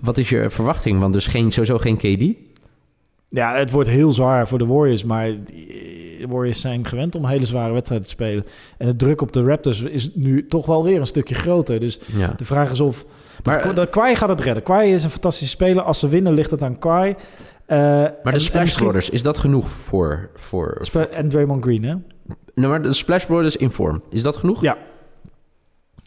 wat is je verwachting? Want dus geen, sowieso geen KD. Ja. het wordt heel zwaar voor de Warriors, maar de Warriors zijn gewend om hele zware wedstrijden te spelen. En de druk op de Raptors is nu toch wel weer een stukje groter. Dus Ja. de vraag is of. Maar, Maar dat Kwai gaat het redden. Kwai is een fantastische speler. Als ze winnen, ligt het aan Kwai. Eh, maar de Splash Brothers, is dat genoeg voor... voor, En Draymond Green, hè? Nou, maar de Splash Brothers in vorm, is dat genoeg? Ja.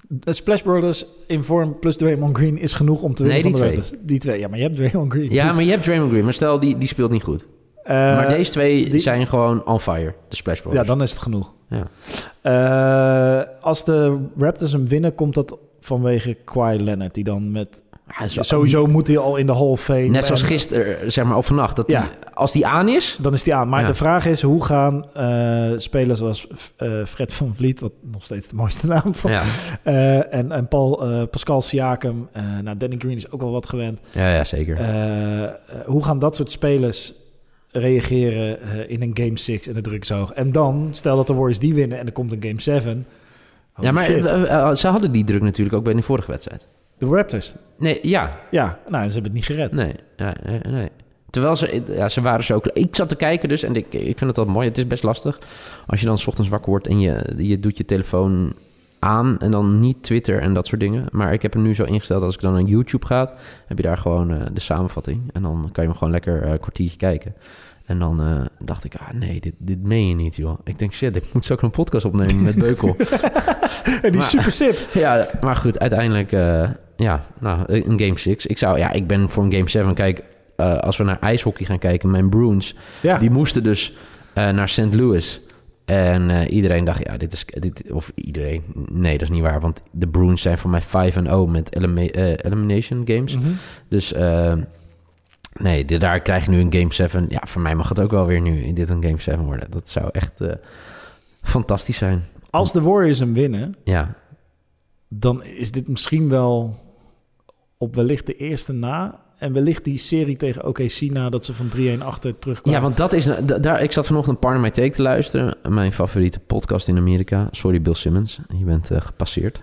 De Splash Brothers in vorm plus Draymond Green is genoeg om te winnen Nee, van de die Raptors. Die twee, ja, maar je hebt Draymond Green. Ja, Dus, maar je hebt Draymond Green, maar stel die, die speelt niet goed. eh, maar deze twee die- zijn gewoon on fire, de Splash Ja, Brothers. dan is het genoeg. Ja. Eh, als de Raptors hem winnen, komt dat vanwege Kawhi Leonard. Die dan met... Ja, zo- Sowieso moet hij al in de Hall of Fame. Net zoals En gisteren, zeg maar, of vannacht. Dat die- als die aan is, Dan is die aan. Maar Ja. de vraag is, hoe gaan eh, spelers zoals eh, Fred van Vliet... wat nog steeds de mooiste naam van... eh, en, en Paul, eh, Pascal Siakam. eh nou, Danny Green is ook wel wat gewend. Ja, ja, zeker. Eh, eh, hoe gaan dat soort spelers reageren eh, in een Game 6 en de druk hoog? En dan, stel dat de Warriors die winnen en er komt een Game 7. Holy ja, maar eh, eh, ze hadden die druk natuurlijk ook bij de vorige wedstrijd. De Raptors. Nee, ja, Ja, nou, ze hebben het niet gered. nee, ja, nee, nee. Terwijl ze, ja, ze waren zo... Ik zat te kijken dus en ik, ik vind het wel mooi. Het is best lastig. Als je dan 's ochtends wakker wordt en je, je doet je telefoon aan... en dan niet Twitter en dat soort dingen. Maar ik heb hem nu zo ingesteld dat als ik dan naar YouTube ga... heb je daar gewoon eh, de samenvatting. En dan kan je hem gewoon lekker eh, een kwartiertje kijken. En dan eh, dacht ik, ah nee, dit, dit meen je niet, joh. Ik denk, shit, ik moet zo ook een podcast opnemen met Beukel. Die Maar- super sip. ja, maar goed, uiteindelijk, eh, ja, nou, een Game 6. Ik zou, ja, ik ben voor een Game 7. Kijk, eh, als we naar ijshockey gaan kijken, mijn Bruins, Ja. die moesten dus eh, naar St. Louis. En eh, iedereen dacht, ja, dit is, dit, of iedereen, nee, dat is niet waar. Want de Bruins zijn voor mij 5-0 met elima- eh, elimination games. Mhm. Dus eh, nee, dit- daar krijg je nu een Game 7. Ja, voor mij mag het ook wel weer nu dit een Game 7 worden. Dat zou echt eh, fantastisch zijn. Als de Warriors hem winnen, Ja, dan is dit misschien wel op wellicht de eerste na. En wellicht die serie tegen OKC na dat ze van 3-1 achter terugkwamen. Ja, want dat is... da- Daar, ik zat vanochtend Partner My Take te luisteren. Mijn favoriete podcast in Amerika. Sorry Bill Simmons, je bent eh, gepasseerd.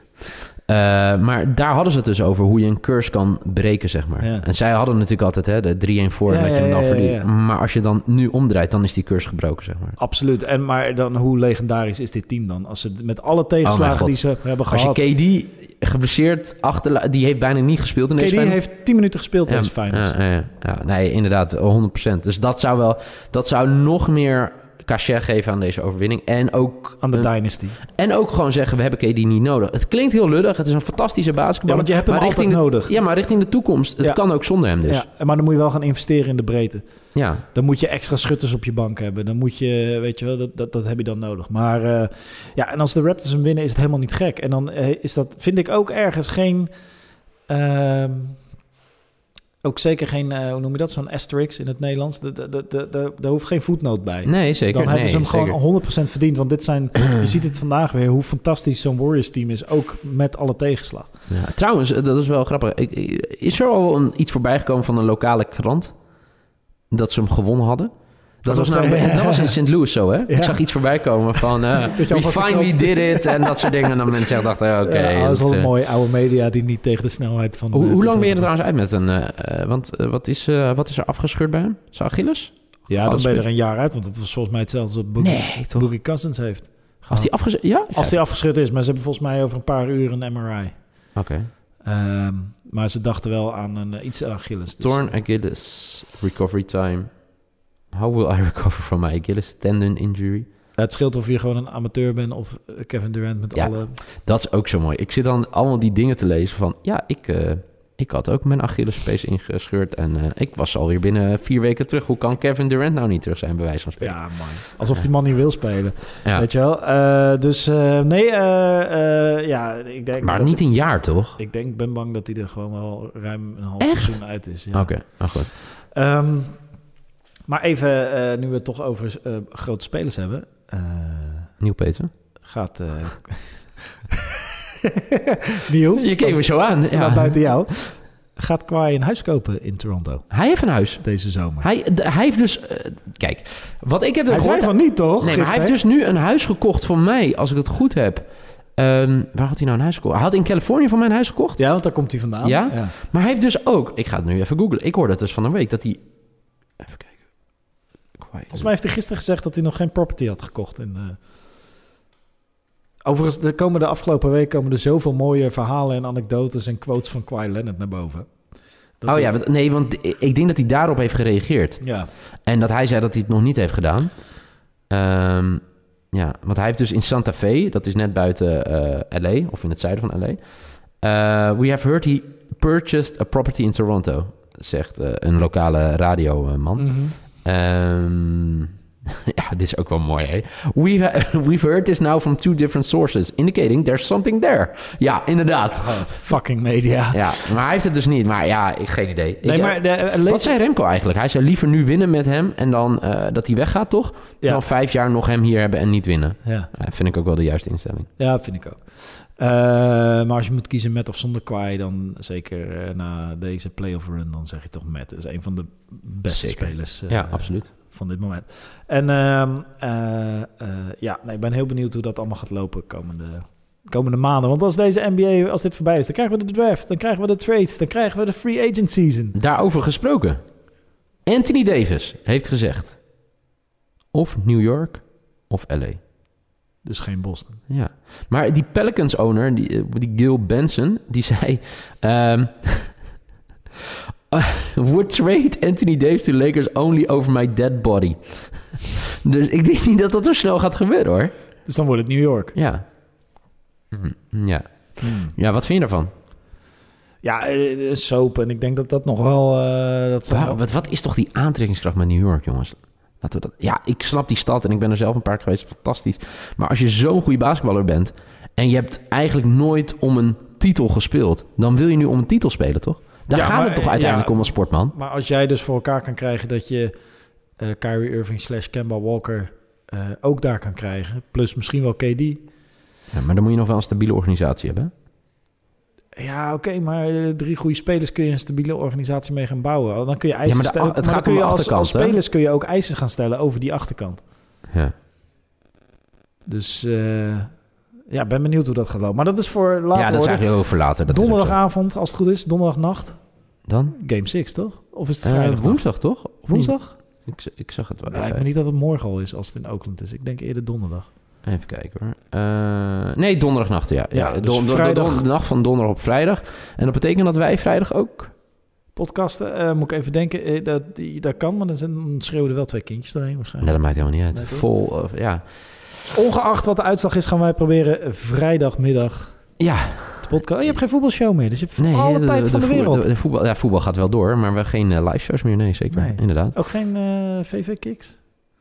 Eh, maar daar hadden ze het dus over hoe je een curse kan breken, zeg maar. Ja. En zij hadden natuurlijk altijd hè, de 3-1 voor Ja, dat je hem dan ja, verliest. Maar als je dan nu omdraait, dan is die curse gebroken, zeg maar. Absoluut. En maar dan hoe legendarisch is dit team dan? Als ze met alle tegenslagen God. die ze hebben Als je gehad. KD geblesseerd achter... Die heeft bijna niet gespeeld in deze finals. heeft 10 minuten gespeeld deze Ja, finals. Ja, ja, ja. nee, inderdaad, 100%. Dus dat zou wel... Dat zou nog meer cachet geven aan deze overwinning. En ook... Aan de een- Dynasty. En ook gewoon zeggen, we hebben KD niet nodig. Het klinkt heel lullig, het is een fantastische Ja, basketballer. want je hebt hem maar altijd nodig. Ja, maar richting de toekomst. Het Ja. kan ook zonder hem dus. Ja. Ja, maar dan moet je wel gaan investeren in de breedte. Dan moet je extra schutters op je bank hebben. Dan moet je, weet je wel, dat, dat, dat heb je dan nodig. Maar eh, ja, en als de Raptors hem winnen, is het helemaal niet gek. En dan eh, is dat, vind ik ook ergens geen. ehm, ook zeker geen, eh, hoe noem je dat, zo'n asterisk in het Nederlands. Da- da- da- da- da- Daar hoeft geen voetnoot bij. Nee, zeker. Dan hebben nee, ze hem zeker. gewoon 100% verdiend. Want dit zijn, je ziet het vandaag weer, hoe fantastisch zo'n Warriors team is. Ook met alle tegenslag. Ja, trouwens, eh, dat is wel grappig. Is er al een, iets voorbij gekomen van een lokale krant dat ze hem gewonnen hadden? Dat, was, nou, zei- dat was in St. Louis zo, hè? Ja. Ik zag iets voorbij komen van... je we finally did it en dat soort dingen. En dan mensen dachten, oké. Ja, dat is wel eh, mooi. Oude media die niet tegen de snelheid van... hoe, hoe lang ben je er trouwens uit met een... eh, want wat, is, wat is er afgescheurd bij hem? Zijn Achilles? Ja, dan ben je er een jaar uit, want het was volgens mij hetzelfde als Nee? Boogie Cousins heeft. Als die afgezet... Ja? Als die afgeschud is, maar ze hebben volgens mij over een paar uur een MRI. Oké. Ehm, maar ze dachten wel aan een, iets Achilles. Dus. Torn Achilles. Recovery time. How will I recover from my Achilles tendon injury? Ja, het scheelt of je gewoon een amateur bent of eh, Kevin Durant met Ja. alle... Dat is ook zo mooi. Ik zit dan allemaal die dingen te lezen van... Ja, ik, eh, ik had ook mijn Achillespees ingescheurd. En eh, ik was alweer binnen vier weken terug. Hoe kan Kevin Durant nou niet terug zijn, bij wijze van spreken? Ja, man. Alsof die man niet wil spelen. Ja. Weet je wel? Dus nee, ja, ik denk... Maar niet een jaar, toch? Ik denk, ben bang dat hij er gewoon wel ruim een half Echt? seizoen uit is. Ja. Oké, nou goed. Ehm, maar even, eh, nu we het toch over eh, grote spelers hebben. eh, Nieuw Peter. gaat... Niel, Je keek me zo aan. maar Ja. buiten jou. Gaat Kawhi een huis kopen in Toronto Hij heeft een huis. deze zomer? Hij, hij heeft dus... kijk, wat ik heb Hij gehoord... zei van niet, toch? Nee, maar hij heeft dus nu een huis gekocht voor mij, als ik het goed heb. Ehm, waar had hij nou een huis gekocht? Hij had in Californië van mijn huis gekocht. Ja, want daar komt hij vandaan. Ja? Maar hij heeft dus ook... Ik ga het nu even googlen. Ik hoorde het dus van een week dat hij... Volgens mij heeft hij gisteren gezegd dat hij nog geen property had gekocht. In, eh, Overigens, de komende afgelopen week komen er zoveel mooie verhalen en anekdotes en quotes van Kawhi Leonard naar boven. Dat Oh ja, want- nee, want ik denk dat hij daarop heeft gereageerd. Ja, En dat hij zei dat hij het nog niet heeft gedaan. Ehm, ja, want hij heeft dus in Santa Fe, dat is net buiten eh, LA, of in het zuiden van LA. eh, we have heard he purchased a property in Toronto, zegt een lokale radioman. Mhm. Ehm, ja, dit is ook wel mooi, hè? We've, we've heard this now from two different sources, indicating there's something there. Ja, inderdaad. Oh, fucking media. Ja, maar hij heeft het dus niet. Maar ja, ik geen idee. Nee, Ik- maar de, eh, wat zei Remco eigenlijk? Hij zou liever nu winnen met hem en dan eh, dat hij weggaat, toch? Ja. Dan vijf jaar nog hem hier hebben en niet winnen. Ja, Ja, vind ik ook wel de juiste instelling. ja, vind ik ook. Eh, maar als je moet kiezen met of zonder Kawhi, dan zeker eh, na deze playoff run, dan zeg je toch met. Dat is een van de beste Zeker. spelers eh, ja, absoluut. van dit moment. En ehm, eh, eh, ja, nee, ik ben heel benieuwd hoe dat allemaal gaat lopen komende, komende maanden. Want als deze NBA, als dit voorbij is, dan krijgen we de draft, dan krijgen we de trades, dan krijgen we de free agent season. Daarover gesproken. Anthony Davis heeft gezegd. Of New York of LA. Dus geen Boston. Ja. Maar die Pelicans-owner, die, eh, die Gil Benson, die zei... ehm, Would trade Anthony Davis to Lakers only over my dead body. dus ik denk niet dat dat zo snel gaat gebeuren hoor. Dus dan wordt het New York. Ja. Hm, Ja. Ja, wat vind je daarvan? Ja, eh, soap. En ik denk dat dat nog wel... eh, dat wat, wat is toch die aantrekkingskracht met New York, jongens? Laten we dat... Ja, ik snap die stad en ik ben er zelf een paar keer geweest. Fantastisch. Maar als je zo'n goede basketballer bent... en je hebt eigenlijk nooit om een titel gespeeld... dan wil je nu om een titel spelen, toch? Daar Ja, gaat maar, het toch eh, uiteindelijk ja. om als sportman? Maar als jij dus voor elkaar kan krijgen dat je eh Kyrie Irving slash Kemba Walker eh, ook daar kan krijgen. Plus misschien wel KD. Ja, maar dan moet je nog wel een stabiele organisatie hebben. Ja, oké, maar eh, drie goede spelers kun je een stabiele organisatie mee gaan bouwen. Dan kun je eisen maar de- stellen. het maar gaat kun om je de als, achterkant, als hè? spelers kun je ook eisen gaan stellen over die achterkant. Ja. Dus eh, ja, ben benieuwd hoe dat gaat lopen. Maar dat is voor later. ja, dat is eigenlijk voor later. Dat. Donderdagavond, als het goed is. Donderdagnacht. Dan? Game 6, toch? Of is het Eh, vrijdag? woensdag, toch? Woensdag? Ik, ik zag het wel. Lijkt me niet dat het morgen al is als het in Oakland is. Ik denk eerder donderdag. Even kijken hoor. Eh, nee, donderdagnacht, ja. ja, Ja, dus don- don- vrijdag- don- de nacht van donderdag op vrijdag. En dat betekent dat wij vrijdag ook... Podcasten, eh, moet ik even denken. eh, dat, die, dat kan, maar dan zijn- dan schreeuwen er wel twee kindjes doorheen Nee, waarschijnlijk. dat maakt helemaal niet uit. Nee? Vol, ja. Ongeacht wat de uitslag is, gaan wij proberen vrijdagmiddag Ja, podcast. Oh, je hebt geen voetbalshow meer, dus je hebt nee. alle tijd van de, wereld. De, de voetbal, ja, voetbal gaat wel door, maar we hebben geen live shows meer. Nee, zeker. Nee. Inderdaad. Ook geen eh, VV-kicks?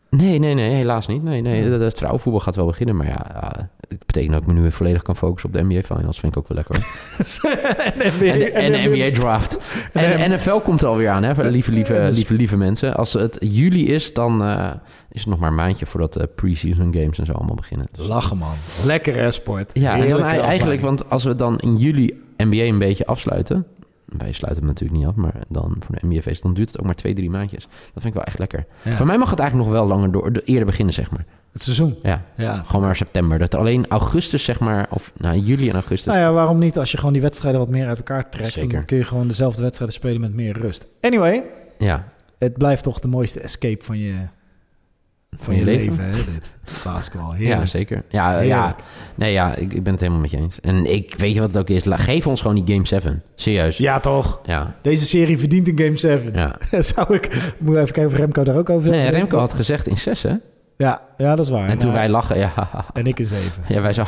Nee, nee, nee, helaas niet. Nee, nee, de trouwvoetbal gaat wel beginnen. Maar ja, ja, het betekent dat ik me nu weer volledig kan focussen op de NBA Finals. Vind ik ook wel lekker en NBA, En, de- en de NBA Draft. En de NFL komt er alweer aan, hè, lieve, lieve, dus- lieve, lieve mensen. Als het juli is, dan eh, is het nog maar een maandje voordat de pre-season games en zo allemaal beginnen. Dus- Lachen, man. Lekker, hè, sport. ja, en dan eigenlijk, want als we dan in juli NBA een beetje afsluiten. Wij sluiten hem natuurlijk niet af, maar dan voor de NBA-feest, dan duurt het ook maar twee, drie maandjes. Dat vind ik wel echt lekker. Ja. Voor mij mag het eigenlijk nog wel langer door, de- eerder beginnen, zeg maar. Het seizoen. Ja, Ja. gewoon maar september. Dat alleen augustus, zeg maar, of nou, juli en augustus. Nou ja, waarom niet? Als je gewoon die wedstrijden wat meer uit elkaar trekt, Zeker. dan kun je gewoon dezelfde wedstrijden spelen met meer rust. Anyway, ja, het blijft toch de mooiste escape van je, van je, leven. hè, dit. Basketbal, ja, heerlijk. zeker. Ja, ja, nee, ja ik, ik ben het helemaal met je eens. En ik weet je wat het ook is. Geef ons gewoon die Game 7. Serieus. Ja, toch? Ja. Deze serie verdient een Game 7. ja. Zou ik... Moet even kijken of Remco daar ook over Nee. Remco had gezegd in 6, hè? Ja, ja, dat is waar. En toen wij lachen, ja. En ik een 7. Ja, wij zo.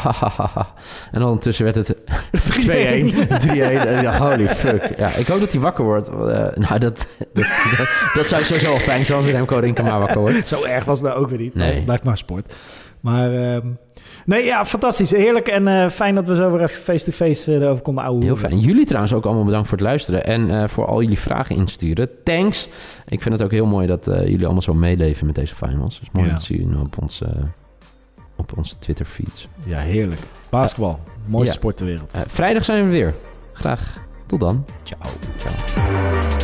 En ondertussen werd het 2-1, 3-1. En ik dacht, holy fuck. Ja, ik hoop dat hij wakker wordt. Eh, nou, dat, dat, dat, dat zou sowieso wel fijn zijn als Remco Rinkema wakker wordt. Zo erg was het nou ook weer niet. Nee. Blijft maar sport. Maar ehm, nee, ja, fantastisch. Heerlijk en eh, fijn dat we zo weer even face-to-face eh, erover konden ouwe Heel fijn. Jullie trouwens ook allemaal bedankt voor het luisteren. En eh, voor al jullie vragen insturen. Thanks. Ik vind het ook heel mooi dat jullie allemaal zo meeleven met deze finals. Dus mooi Ja. te zien op onze, op onze Twitter feeds. Ja, heerlijk. Basketbal. Mooiste Ja. sport ter wereld. Vrijdag zijn we weer. Graag tot dan. Ciao. Ciao.